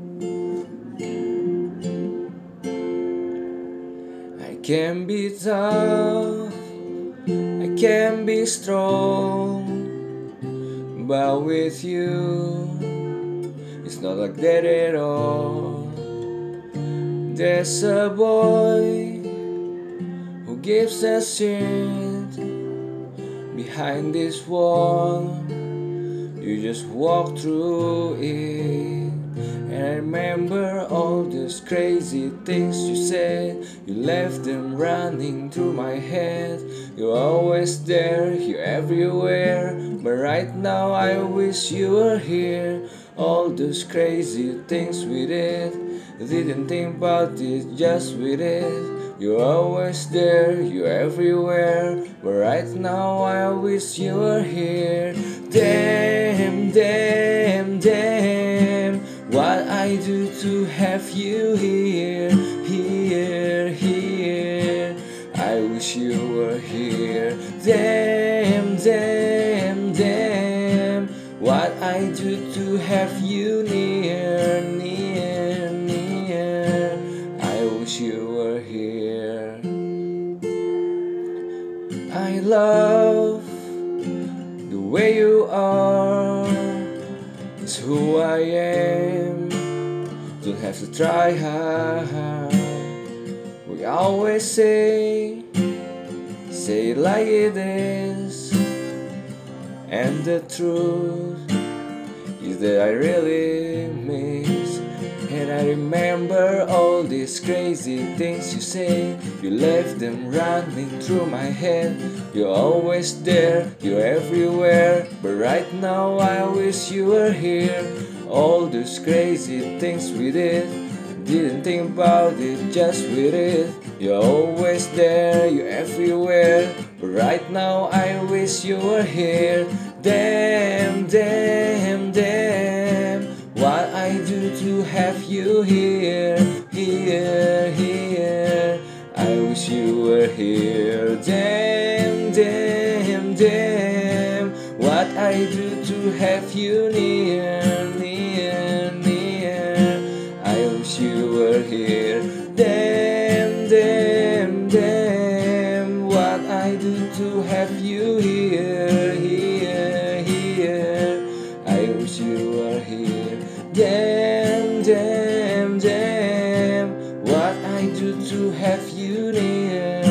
I can be tough, I can be strong, but with you, it's not like that at all. There's a boy who gives a shit behind this wall. You just walk through it. Remember all those crazy things you said. You left them running through my head. You're always there, you're everywhere. But right now I wish you were here. All those crazy things we did. Didn't think about it, just we did. You're always there, you're everywhere. But right now I wish you were here. Damn, I do to have you here, here, here. I wish you were here. Damn, damn, damn. What I do to have you near, near, near. I wish you were here. I love the way you are. It's who I am. Don't have to try hard. We always say, say it like it is. And the truth is that I really miss. And I remember all these crazy things you say. You left them running through my head. You're always there, you're everywhere. But right now I wish you were here. All those crazy things we did. Didn't think about it, just we it. You're always there, you're everywhere. But right now I wish you were here. Damn, damn, damn. What I do to have you here, here, here. I wish you were here. Damn, damn, damn. What I do to have you near, Damn, damn, damn. What I do to have you here, here, here. I wish you were here. Damn, damn, damn. What I do to have you near.